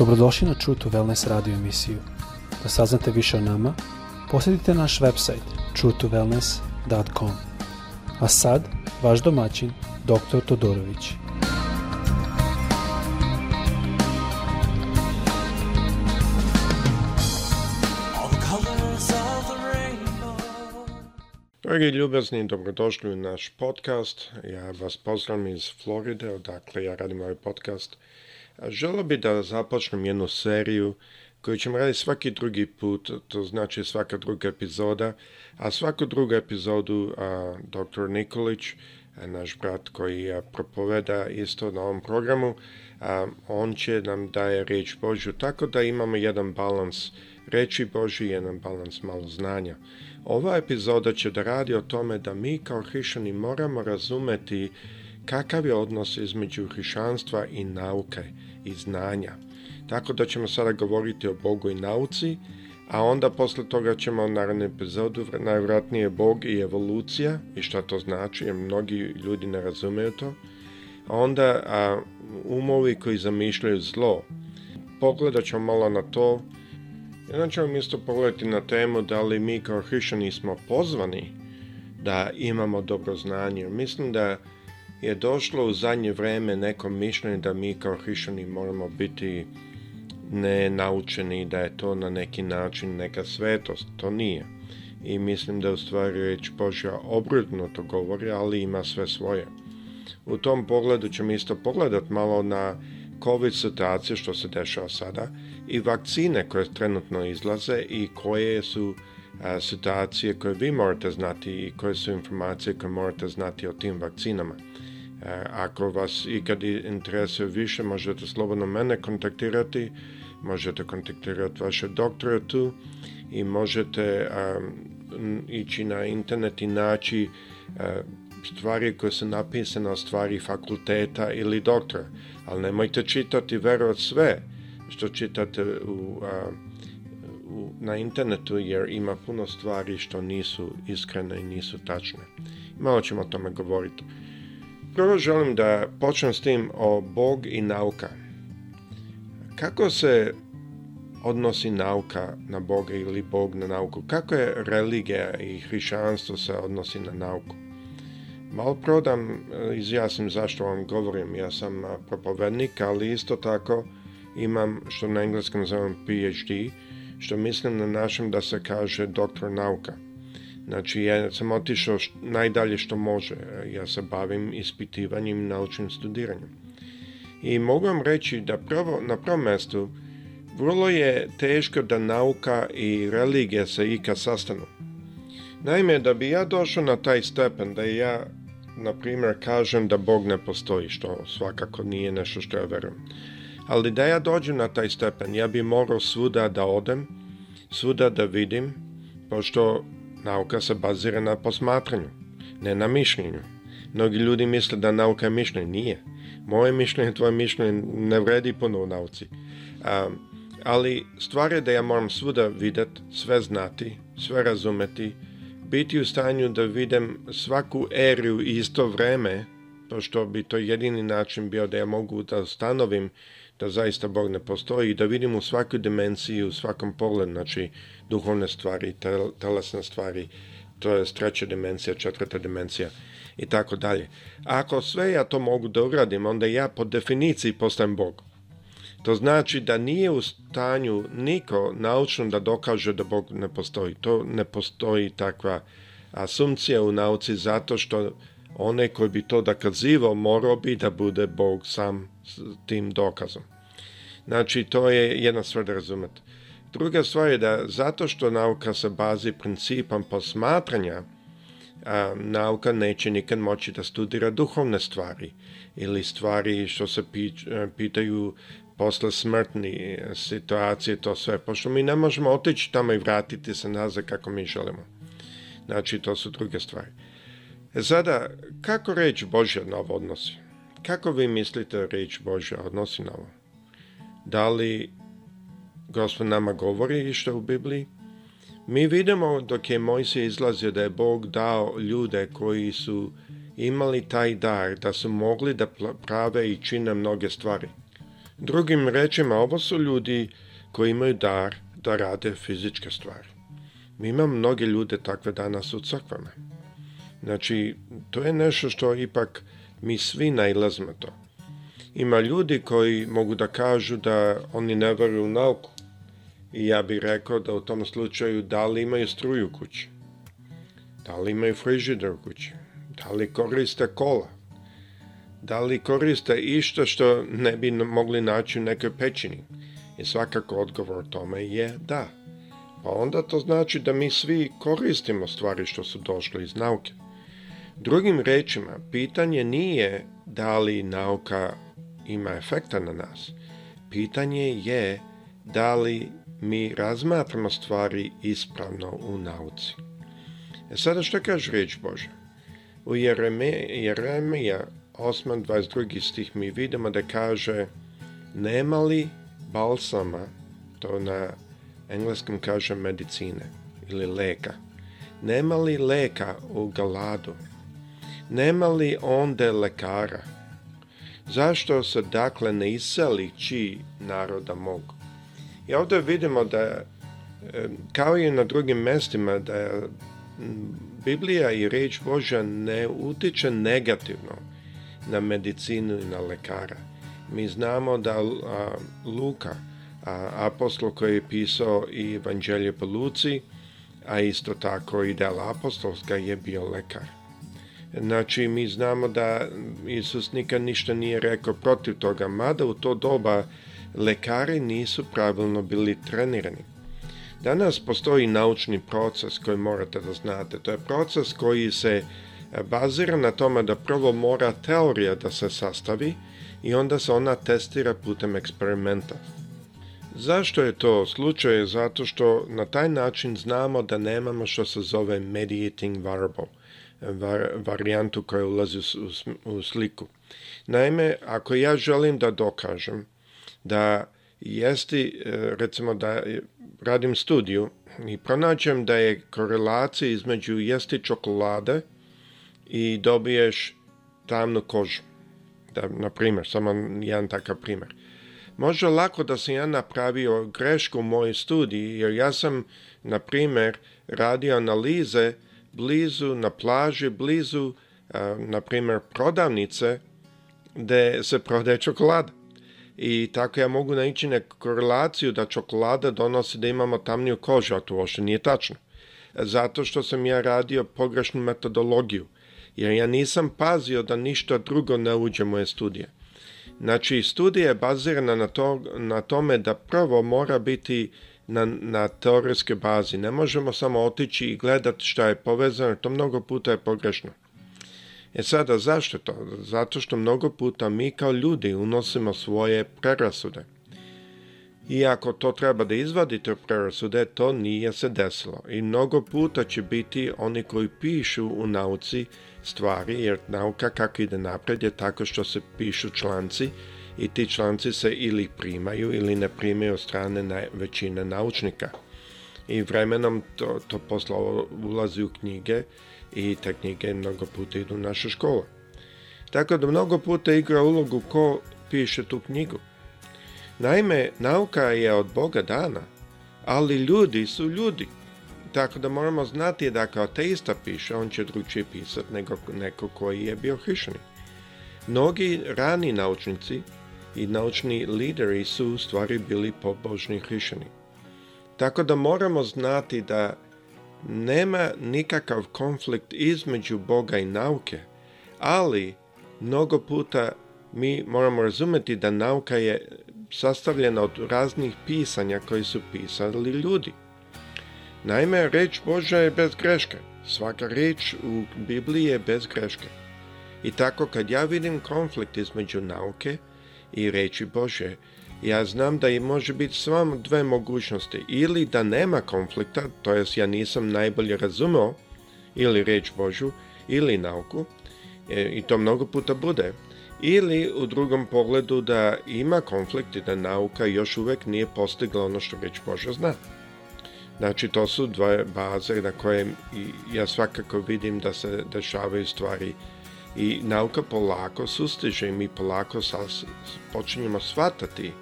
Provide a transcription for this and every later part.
Dobrodošli na True to Wellness radio emisiju. Da saznate više o nama, posjetite naš website truetowellness.com. A sad, vaš domaćin, dr. Todorović. Dragi ljubazni, dobrodošli u naš podcast. Ja vas pozdravim iz Floride, odakle ja radim ovaj podcast. Želo bi da započnem jednu seriju koju ćemo raditi svaki drugi put, to znači svaka druga epizoda, a svaku drugu epizodu a, dr. Nikolić, naš brat koji a, propoveda isto na ovom programu, a, on će nam daje riječ Božju, tako da imamo jedan balans reći i jedan balans malo znanja. Ova epizoda će da radi o tome da mi kao hrišani moramo razumeti kakav je odnos između hrišanstva i nauke i znanja. Tako da ćemo sada govoriti o Bogu i nauci, a onda posle toga ćemo naravno, epizodu najvratnije Bog i evolucija i šta to znači, jer mnogi ljudi ne razumeju to. A onda a, umovi koji zamišljaju zlo. Pogledat ćemo malo na to. Jedan onda ćemo isto pogledati na temu da li mi kao hrišani smo pozvani da imamo dobro znanje. Mislim da je došlo u zadnje vrijeme neko mišljenje da mi kao hrišćani moramo biti nenaučeni, da je to na neki način neka svetost. To nije. I mislim da u stvari reč Božja obrudno to govori, ali ima sve svoje. U tom pogledu ćemo isto pogledat malo na COVID situacije što se dešava sada i vakcine koje trenutno izlaze i koje su situacije koje vi morate znati i koje su informacije koje morate znati o tim vakcinama. Eh, ako vas ikad interesuje više, možete slobodno mene kontaktirati, možete kontaktirati vaše doktore tu i možete eh, ići na internet i naći eh, stvari koje su napisane o stvari fakulteta ili doktora. Ali nemojte čitati verovat sve što čitate u, u, na internetu jer ima puno stvari što nisu iskrene i nisu tačne. Malo ćemo o tome govoriti. Prvo želim da počnem s tim o Bog i nauka. Kako se odnosi nauka na Boga ili Bog na nauku? Kako je religija i hrišćanstvo se odnosi na nauku? Malo prodam, izjasnim zašto vam govorim. Ja sam propovednik, ali isto tako imam što na engleskom zovem PhD, što mislim na našem da se kaže doktor nauka. Znači, ja sam otišao najdalje što može. E, ja se bavim ispitivanjem i naučnim studiranjem. I mogu vam reći da na prvom mjestu vrlo je teško da nauka i religija se ikad sastanu. Naime, da bi ja došao na taj stepen, da ja, na primjer, kažem da Bog ne postoji, što svakako nije nešto što ja verujem. Ali da ja dođem na taj stepen, ja bi morao svuda da odem, svuda da vidim, pošto Nauka se bazira na posmatranju, ne na mišljenju. Mnogi ljudi misle da nauka je mišljenje. Nije. Moje mišljenje, tvoje mišljenje ne vredi puno u nauci. ali stvar je da ja moram svuda vidjeti, sve znati, sve razumeti, biti u stanju da vidim svaku eriju isto vreme, pošto bi to jedini način bio da ja mogu da stanovim da zaista Bog ne postoji i da vidimo u svakoj dimenziji, u svakom pogledu, znači duhovne stvari, telesne stvari, to je treća dimenzija, četvrta dimenzija i tako dalje. Ako sve ja to mogu da uradim, onda ja po definiciji postajem Bog. To znači da nije u stanju niko naučno da dokaže da Bog ne postoji. To ne postoji takva asumcija u nauci zato što onaj koji bi to dokazivao morao bi da bude Bog sam s tim dokazom. Znači, to je jedna stvar da razumete. Druga stvar je da zato što nauka se bazi principom posmatranja, a, nauka neće nikad moći da studira duhovne stvari ili stvari što se e, pitaju posle smrtni e, situacije, to sve, pošto mi ne možemo otići tamo i vratiti se nazad kako mi želimo. Znači, to su druge stvari. E sada, kako reč Božja na ovo odnosi? Kako vi mislite reč Božja odnosi na ovo? Da li Gospod nama govori što u Bibliji? Mi vidimo dok je Mojsije izlazio da je Bog dao ljude koji su imali taj dar, da su mogli da prave i čine mnoge stvari. Drugim rečima, ovo su ljudi koji imaju dar da rade fizičke stvari. Mi imamo mnoge ljude takve danas u crkvama. Znači, to je nešto što ipak mi svi najlazimo to. Ima ljudi koji mogu da kažu da oni ne veruju u nauku. I ja bih rekao da u tom slučaju da li imaju struju u kući, da li imaju frižider u kući, da li koriste kola, da li koriste išto što ne bi mogli naći u nekoj pećini. I svakako odgovor tome je da. Pa onda to znači da mi svi koristimo stvari što su došle iz nauke. Drugim rečima, pitanje nije da li nauka ima efekta na nas. Pitanje je da li mi razmatramo stvari ispravno u nauci. E sada što kaže reč Bože? U Jeremija 8.22 stih mi vidimo da kaže nema li balsama, to na engleskom kaže medicine ili leka, nema li leka u galadu, nema li onda lekara? Zašto se dakle ne iseli čiji naroda mogu? I ovdje vidimo da, e, kao i na drugim mestima, da e, Biblija i reč Božja ne utiče negativno na medicinu i na lekara. Mi znamo da Luka, apostol koji je pisao i evanđelje po Luci, a isto tako i del apostolska je bio lekar. Znači, mi znamo da Isus nikad ništa nije rekao protiv toga, mada u to doba lekari nisu pravilno bili trenirani. Danas postoji naučni proces koji morate da znate. To je proces koji se bazira na tome da prvo mora teorija da se sastavi i onda se ona testira putem eksperimenta. Zašto je to slučaj? Zato što na taj način znamo da nemamo što se zove mediating variable var, varijantu koja ulazi u, sliku. Naime, ako ja želim da dokažem da jesti, e, recimo da radim studiju i pronađem da je korelacija između jesti čokolade i dobiješ tamnu kožu. Da, na primjer, samo jedan takav primjer. Može lako da sam ja napravio grešku u mojoj studiji, jer ja sam, na primjer, radio analize blizu, na plaži, blizu, na primjer, prodavnice gdje se prodaje čokolada. I tako ja mogu naići na korelaciju da čokolada donosi da imamo tamniju kožu, a to uopšte nije tačno. Zato što sam ja radio pogrešnu metodologiju, jer ja nisam pazio da ništa drugo ne uđe moje studije. Znači, studija je bazirana na, to, na tome da prvo mora biti na, na bazi. Ne možemo samo otići i gledati šta je povezano, to mnogo puta je pogrešno. E sada, zašto to? Zato što mnogo puta mi kao ljudi unosimo svoje prerasude. I ako to treba da izvadite prerasude, to nije se desilo. I mnogo puta će biti oni koji pišu u nauci stvari, jer nauka kako ide napred je tako što se pišu članci, i ti članci se ili primaju ili ne primaju od strane većine naučnika. I vremenom to, to posla ulazi u knjige i te knjige mnogo puta idu u naše škole. Tako da mnogo puta igra ulogu ko piše tu knjigu. Naime, nauka je od Boga dana, ali ljudi su ljudi. Tako da moramo znati da kao teista piše, on će drugčije pisati nego neko koji je bio hrišćanin. Mnogi rani naučnici i naučni lideri su u stvari bili pobožni hrišćani. Tako da moramo znati da nema nikakav konflikt između Boga i nauke, ali mnogo puta mi moramo razumjeti da nauka je sastavljena od raznih pisanja koji su pisali ljudi. Naime, reč Božja je bez greške. Svaka reč u Bibliji je bez greške. I tako kad ja vidim konflikt između nauke i reći Bože, ja znam da i može biti samo dve mogućnosti. Ili da nema konflikta, to jest ja nisam najbolje razumeo ili reč Božu, ili nauku, e, i to mnogo puta bude. Ili u drugom pogledu da ima konflikt i da nauka još uvijek nije postigla ono što reč Boža zna. Znači, to su dve baze na kojem ja svakako vidim da se dešavaju stvari i nauka polako sustiže i mi polako počinjemo shvatati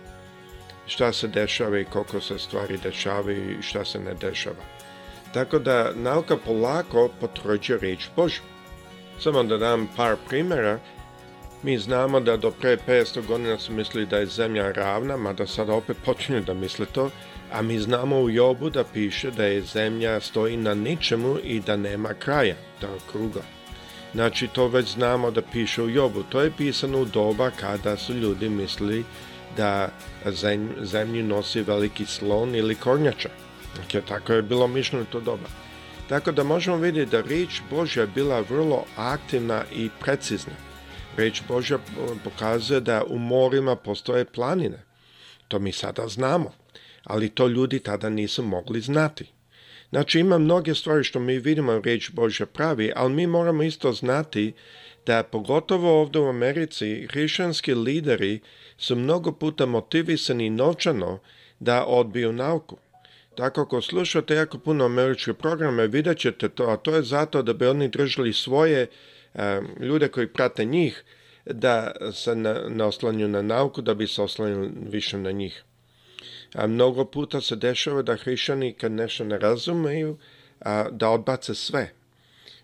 šta se dešava i koliko se stvari dešava i šta se ne dešava. Tako da nauka polako potvrđuje riječ Božju. Samo da dam par primjera. Mi znamo da do pre 500 godina su mislili da je zemlja ravna, mada sad opet počinju da misle to, a mi znamo u Jobu da piše da je zemlja stoji na ničemu i da nema kraja, da kruga. Znači to već znamo da piše u Jobu. To je pisano u doba kada su ljudi mislili da zemlju nosi veliki slon ili kornjača. Dakle, tako je bilo mišljeno to doba. Tako da možemo vidjeti da rič Božja je bila vrlo aktivna i precizna. Riječ Božja pokazuje da u morima postoje planine. To mi sada znamo, ali to ljudi tada nisu mogli znati. Znači ima mnoge stvari što mi vidimo riječ Božja pravi, ali mi moramo isto znati da pogotovo ovdje u Americi hrišćanski lideri su mnogo puta motivisani novčano da odbiju nauku. Tako ako slušate jako puno američke programe, vidjet ćete to, a to je zato da bi oni držali svoje ljude koji prate njih da se na, oslanju na nauku, da bi se oslanjili više na njih. A mnogo puta se dešava da hrišćani kad nešto ne razumeju, a, da odbace sve.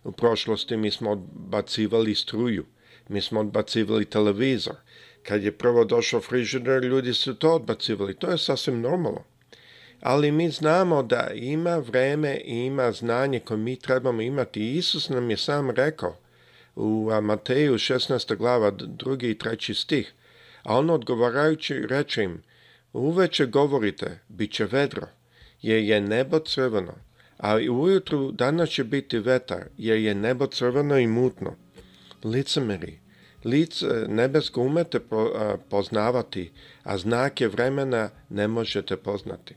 U prošlosti mi smo odbacivali struju, mi smo odbacivali televizor. Kad je prvo došao frižider, ljudi su to odbacivali. To je sasvim normalno. Ali mi znamo da ima vreme i ima znanje koje mi trebamo imati. Isus nam je sam rekao u Mateju 16. glava, 2. i 3. stih. A on odgovarajući reče im, Uveče govorite, bit će vedro, jer je nebo crveno, ali ujutru danas će biti vetar, jer je nebo crveno i mutno. Licemeri, lice nebesko umete poznavati, a znake vremena ne možete poznati.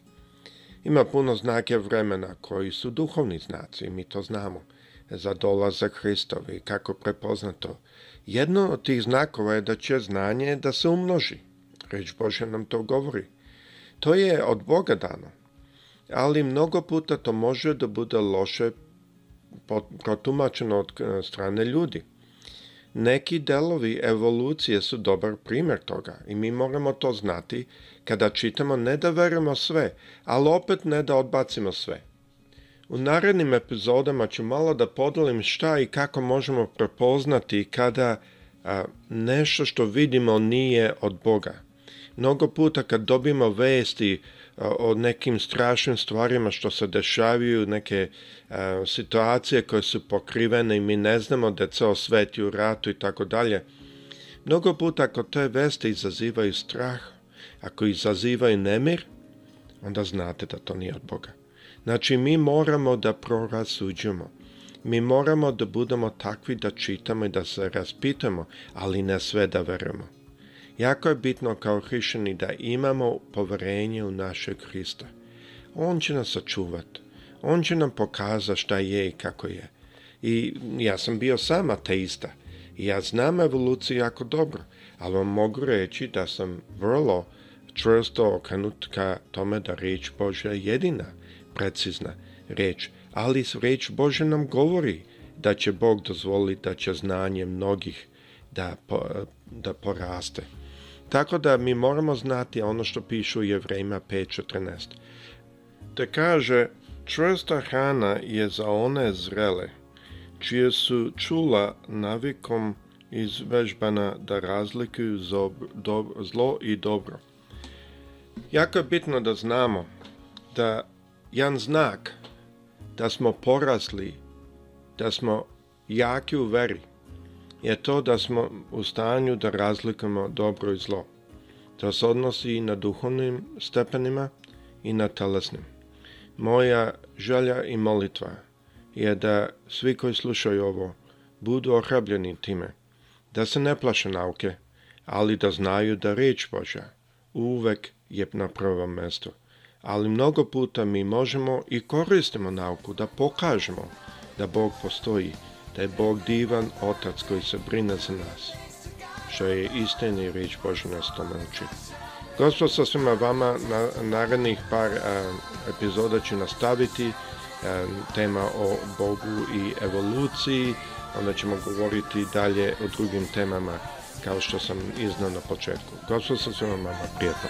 Ima puno znake vremena koji su duhovni znaci i mi to znamo za dolazak Hristovi, kako prepoznato. Jedno od tih znakova je da će znanje da se umnoži. Reč Bože nam to govori. To je od Boga dano, ali mnogo puta to može da bude loše protumačeno od e, strane ljudi. Neki delovi evolucije su dobar primjer toga i mi moramo to znati kada čitamo ne da verimo sve, ali opet ne da odbacimo sve. U narednim epizodama ću malo da podelim šta i kako možemo prepoznati kada nešto što vidimo nije od Boga mnogo puta kad dobimo vesti o nekim strašnim stvarima što se dešavaju, neke situacije koje su pokrivene i mi ne znamo da je ceo svet u ratu i tako dalje, mnogo puta ako te veste izazivaju strah, ako izazivaju nemir, onda znate da to nije od Boga. Znači, mi moramo da prorasuđujemo. Mi moramo da budemo takvi da čitamo i da se raspitamo, ali ne sve da verujemo. Jako je bitno kao hrišćani da imamo povjerenje u našeg Hrista. On će nas sačuvati. On će nam pokazati šta je i kako je. I ja sam bio sam ateista. I ja znam evoluciju jako dobro. Ali vam mogu reći da sam vrlo čvrsto okrenut ka tome da riječ Božja je jedina precizna riječ. Ali riječ Božja nam govori da će Bog dozvoliti da će znanje mnogih da, da poraste. Tako da mi moramo znati ono što piše u Jevrejima 5.14. Da kaže, čvrsta hrana je za one zrele, čije su čula navikom izvežbana da razlikuju zlo i dobro. Jako je bitno da znamo da jedan znak da smo porasli, da smo jaki u veri, je to da smo u stanju da razlikamo dobro i zlo. To se odnosi i na duhovnim stepenima i na telesnim. Moja želja i molitva je da svi koji slušaju ovo budu ohrabljeni time, da se ne plaše nauke, ali da znaju da reč Božja uvek je na prvom mestu. Ali mnogo puta mi možemo i koristimo nauku da pokažemo da Bog postoji, da je Bog divan otac koji se brine za nas, što je istini riječ Bože nas to nauči. Gospod sa svima vama na narednih par epizoda ću nastaviti tema o Bogu i evoluciji, onda ćemo govoriti dalje o drugim temama kao što sam iznao na početku. Gospod sa svima vama, prijatno.